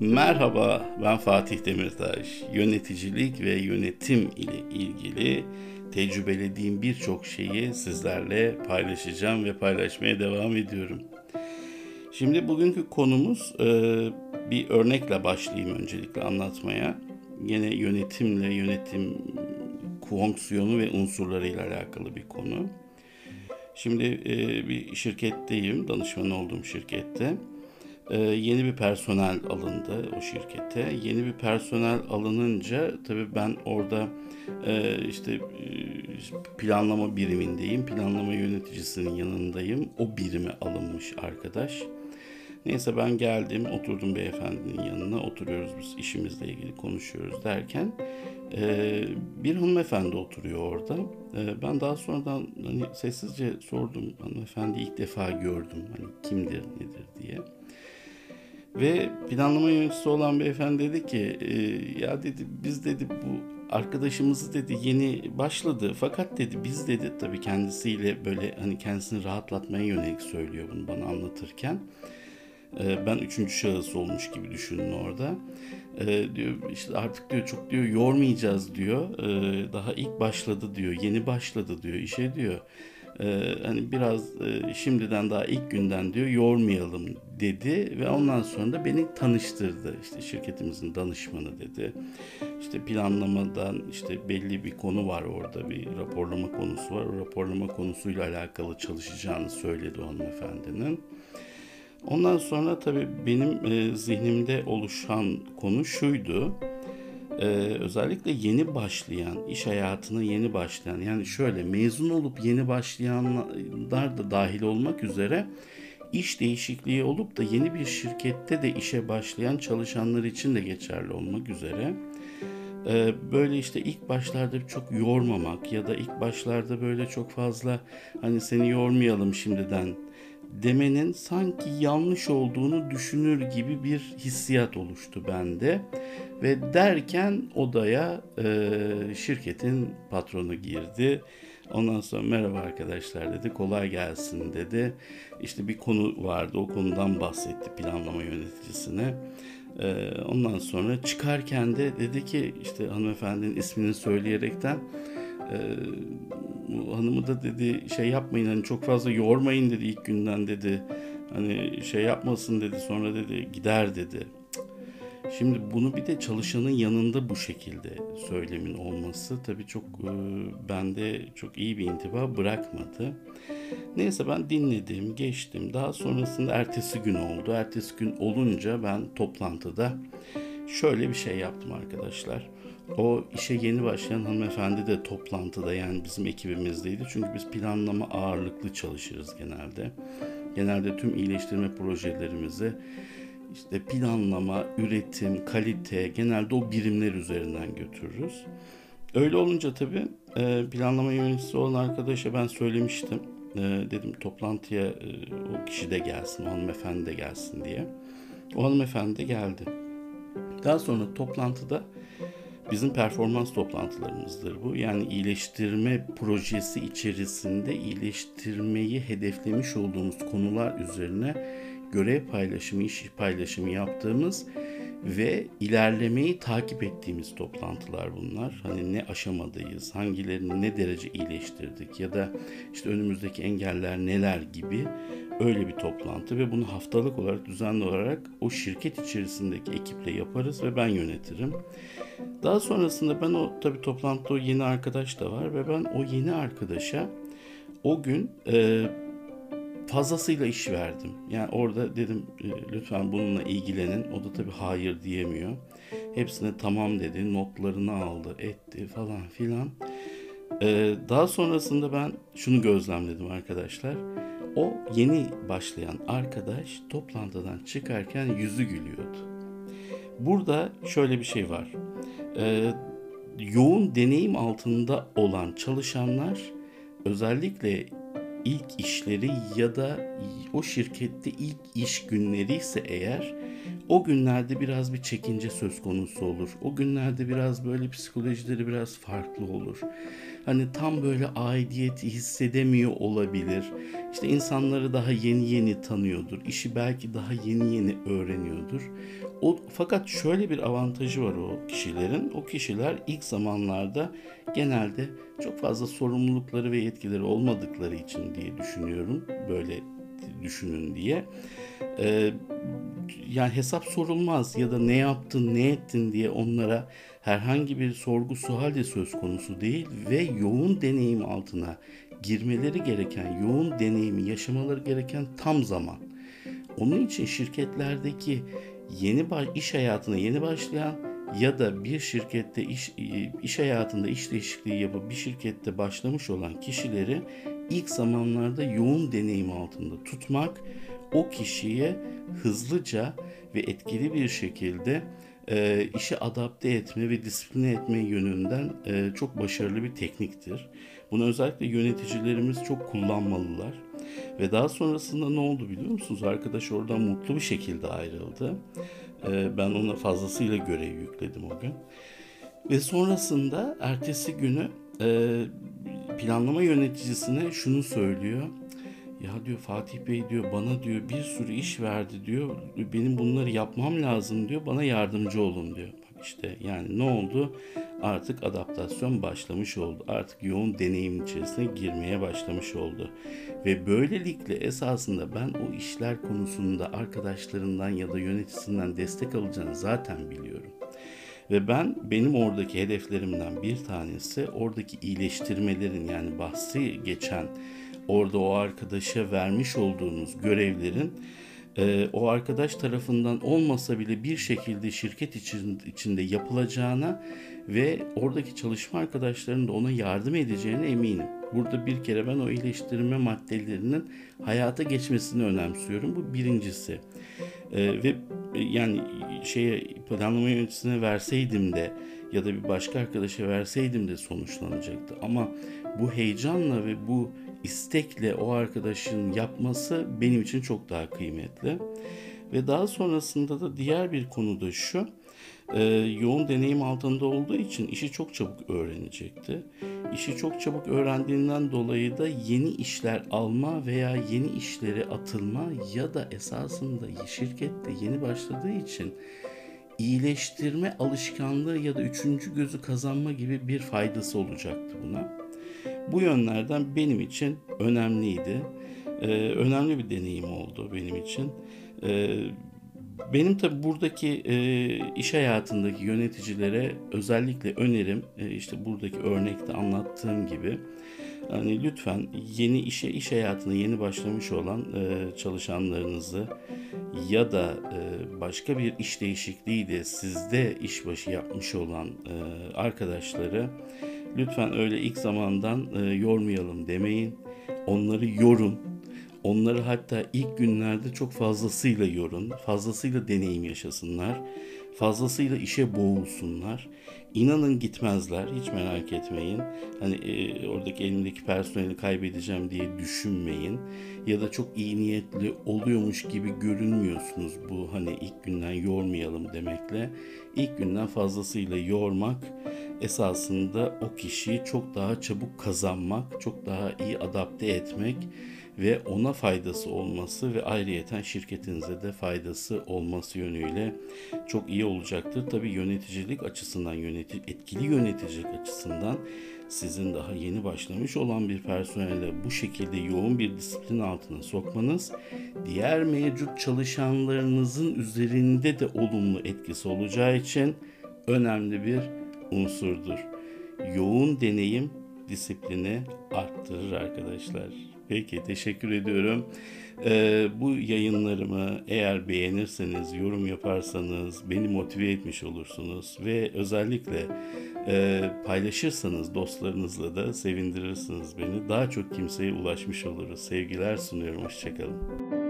Merhaba, ben Fatih Demirtaş. Yöneticilik ve yönetim ile ilgili tecrübelediğim birçok şeyi sizlerle paylaşacağım ve paylaşmaya devam ediyorum. Şimdi bugünkü konumuz e, bir örnekle başlayayım öncelikle anlatmaya. Yine yönetimle, yönetim fonksiyonu ve unsurlarıyla alakalı bir konu. Şimdi e, bir şirketteyim, danışman olduğum şirkette. E, yeni bir personel alındı o şirkete. Yeni bir personel alınınca tabii ben orada e, işte e, planlama birimindeyim. Planlama yöneticisinin yanındayım. O birime alınmış arkadaş. Neyse ben geldim, oturdum beyefendinin yanına, oturuyoruz biz işimizle ilgili konuşuyoruz derken e, bir hanımefendi oturuyor orada. E, ben daha sonradan hani sessizce sordum, hanımefendi ilk defa gördüm, hani kimdir nedir diye. Ve planlama yöneticisi olan beyefendi dedi ki, e, ya dedi biz dedi bu arkadaşımızı dedi yeni başladı fakat dedi biz dedi tabii kendisiyle böyle hani kendisini rahatlatmaya yönelik söylüyor bunu bana anlatırken. Ee, ben üçüncü şahıs olmuş gibi düşünün orada. Ee, diyor işte artık diyor çok diyor yormayacağız diyor. Ee, daha ilk başladı diyor. Yeni başladı diyor işe diyor. Hani biraz e, şimdiden daha ilk günden diyor yormayalım dedi ve ondan sonra da beni tanıştırdı. İşte şirketimizin danışmanı dedi. İşte planlamadan işte belli bir konu var orada bir raporlama konusu var. O raporlama konusuyla alakalı çalışacağını söyledi hanımefendinin. Ondan sonra tabii benim e, zihnimde oluşan konu şuydu. E, özellikle yeni başlayan, iş hayatına yeni başlayan, yani şöyle mezun olup yeni başlayanlar da dahil olmak üzere iş değişikliği olup da yeni bir şirkette de işe başlayan çalışanlar için de geçerli olmak üzere. E, böyle işte ilk başlarda çok yormamak ya da ilk başlarda böyle çok fazla hani seni yormayalım şimdiden demenin sanki yanlış olduğunu düşünür gibi bir hissiyat oluştu bende. Ve derken odaya e, şirketin patronu girdi. Ondan sonra merhaba arkadaşlar dedi, kolay gelsin dedi. İşte bir konu vardı, o konudan bahsetti planlama yöneticisine. Ee, ondan sonra çıkarken de dedi ki işte hanımefendinin ismini söyleyerekten e, hanımı da dedi şey yapmayın hani çok fazla yormayın dedi ilk günden dedi. Hani şey yapmasın dedi sonra dedi gider dedi. Şimdi bunu bir de çalışanın yanında bu şekilde söylemin olması tabii çok e, bende çok iyi bir intiba bırakmadı. Neyse ben dinledim, geçtim. Daha sonrasında ertesi gün oldu. Ertesi gün olunca ben toplantıda şöyle bir şey yaptım arkadaşlar. O işe yeni başlayan hanımefendi de toplantıda yani bizim ekibimizdeydi. Çünkü biz planlama ağırlıklı çalışırız genelde. Genelde tüm iyileştirme projelerimizi işte planlama, üretim, kalite genelde o birimler üzerinden götürürüz. Öyle olunca tabii e, planlama yöneticisi olan arkadaşa ben söylemiştim. E, dedim toplantıya e, o kişi de gelsin, o hanımefendi de gelsin diye. O hanımefendi geldi. Daha sonra toplantıda Bizim performans toplantılarımızdır bu. Yani iyileştirme projesi içerisinde iyileştirmeyi hedeflemiş olduğumuz konular üzerine görev paylaşımı, iş paylaşımı yaptığımız ve ilerlemeyi takip ettiğimiz toplantılar bunlar. Hani ne aşamadayız, hangilerini ne derece iyileştirdik ya da işte önümüzdeki engeller neler gibi öyle bir toplantı ve bunu haftalık olarak düzenli olarak o şirket içerisindeki ekiple yaparız ve ben yönetirim. Daha sonrasında ben o tabii toplantıda o yeni arkadaş da var ve ben o yeni arkadaşa o gün e, fazlasıyla iş verdim. Yani orada dedim e, lütfen bununla ilgilenin. O da tabii hayır diyemiyor. Hepsine tamam dedi, notlarını aldı, etti falan filan. Ee, daha sonrasında ben şunu gözlemledim arkadaşlar. O yeni başlayan arkadaş toplantıdan çıkarken yüzü gülüyordu. Burada şöyle bir şey var. Ee, yoğun deneyim altında olan çalışanlar özellikle ilk işleri ya da o şirkette ilk iş günleri ise eğer o günlerde biraz bir çekince söz konusu olur. O günlerde biraz böyle psikolojileri biraz farklı olur. Hani tam böyle aidiyeti hissedemiyor olabilir. işte insanları daha yeni yeni tanıyordur. işi belki daha yeni yeni öğreniyordur. O, fakat şöyle bir avantajı var o kişilerin. O kişiler ilk zamanlarda genelde çok fazla sorumlulukları ve yetkileri olmadıkları için diye düşünüyorum. Böyle düşünün diye. Ee, yani hesap sorulmaz ya da ne yaptın ne ettin diye onlara herhangi bir sorgu sual de söz konusu değil ve yoğun deneyim altına girmeleri gereken, yoğun deneyimi yaşamaları gereken tam zaman. Onun için şirketlerdeki yeni iş hayatına yeni başlayan ya da bir şirkette iş, iş hayatında iş değişikliği yapıp bir şirkette başlamış olan kişileri ilk zamanlarda yoğun deneyim altında tutmak o kişiye hızlıca ve etkili bir şekilde e, işi adapte etme ve disipline etme yönünden e, çok başarılı bir tekniktir. Bunu özellikle yöneticilerimiz çok kullanmalılar. Ve daha sonrasında ne oldu biliyor musunuz? Arkadaş oradan mutlu bir şekilde ayrıldı. E, ben ona fazlasıyla görev yükledim o gün. Ve sonrasında ertesi günü e, planlama yöneticisine şunu söylüyor. Ya diyor Fatih Bey diyor bana diyor bir sürü iş verdi diyor. Benim bunları yapmam lazım diyor. Bana yardımcı olun diyor. İşte yani ne oldu? Artık adaptasyon başlamış oldu. Artık yoğun deneyim içerisine girmeye başlamış oldu. Ve böylelikle esasında ben o işler konusunda arkadaşlarından ya da yöneticisinden destek alacağını zaten biliyorum. Ve ben benim oradaki hedeflerimden bir tanesi oradaki iyileştirmelerin yani bahsi geçen orada o arkadaşa vermiş olduğunuz görevlerin e, o arkadaş tarafından olmasa bile bir şekilde şirket için, içinde yapılacağına ve oradaki çalışma arkadaşlarının da ona yardım edeceğine eminim. Burada bir kere ben o iyileştirme maddelerinin hayata geçmesini önemsiyorum. Bu birincisi. E, ve yani şeye planlama yöneticisine verseydim de ya da bir başka arkadaşa verseydim de sonuçlanacaktı. Ama bu heyecanla ve bu istekle o arkadaşın yapması benim için çok daha kıymetli. Ve daha sonrasında da diğer bir konu da şu. E, yoğun deneyim altında olduğu için işi çok çabuk öğrenecekti. İşi çok çabuk öğrendiğinden dolayı da yeni işler alma veya yeni işlere atılma ya da esasında şirkette yeni başladığı için iyileştirme alışkanlığı ya da üçüncü gözü kazanma gibi bir faydası olacaktı buna. Bu yönlerden benim için önemliydi. Ee, önemli bir deneyim oldu benim için. Ee, benim tabi buradaki e, iş hayatındaki yöneticilere özellikle önerim e, işte buradaki örnekte anlattığım gibi hani lütfen yeni işe iş hayatına yeni başlamış olan e, çalışanlarınızı ya da e, başka bir iş değişikliği de sizde işbaşı yapmış olan e, arkadaşları lütfen öyle ilk zamandan e, yormayalım demeyin. Onları yorun. Onları hatta ilk günlerde çok fazlasıyla yorun. Fazlasıyla deneyim yaşasınlar. Fazlasıyla işe boğulsunlar. İnanın gitmezler. Hiç merak etmeyin. Hani e, oradaki elimdeki personeli kaybedeceğim diye düşünmeyin. Ya da çok iyi niyetli oluyormuş gibi görünmüyorsunuz bu hani ilk günden yormayalım demekle. İlk günden fazlasıyla yormak esasında o kişiyi çok daha çabuk kazanmak, çok daha iyi adapte etmek ve ona faydası olması ve ayrıyeten şirketinize de faydası olması yönüyle çok iyi olacaktır. Tabii yöneticilik açısından, yöneti, etkili yöneticilik açısından sizin daha yeni başlamış olan bir personelle bu şekilde yoğun bir disiplin altına sokmanız diğer mevcut çalışanlarınızın üzerinde de olumlu etkisi olacağı için önemli bir unsurdur. Yoğun deneyim disiplini arttırır arkadaşlar. Peki teşekkür ediyorum. Ee, bu yayınlarımı eğer beğenirseniz, yorum yaparsanız beni motive etmiş olursunuz ve özellikle e, paylaşırsanız dostlarınızla da sevindirirsiniz beni. Daha çok kimseye ulaşmış oluruz. Sevgiler sunuyorum. Hoşçakalın.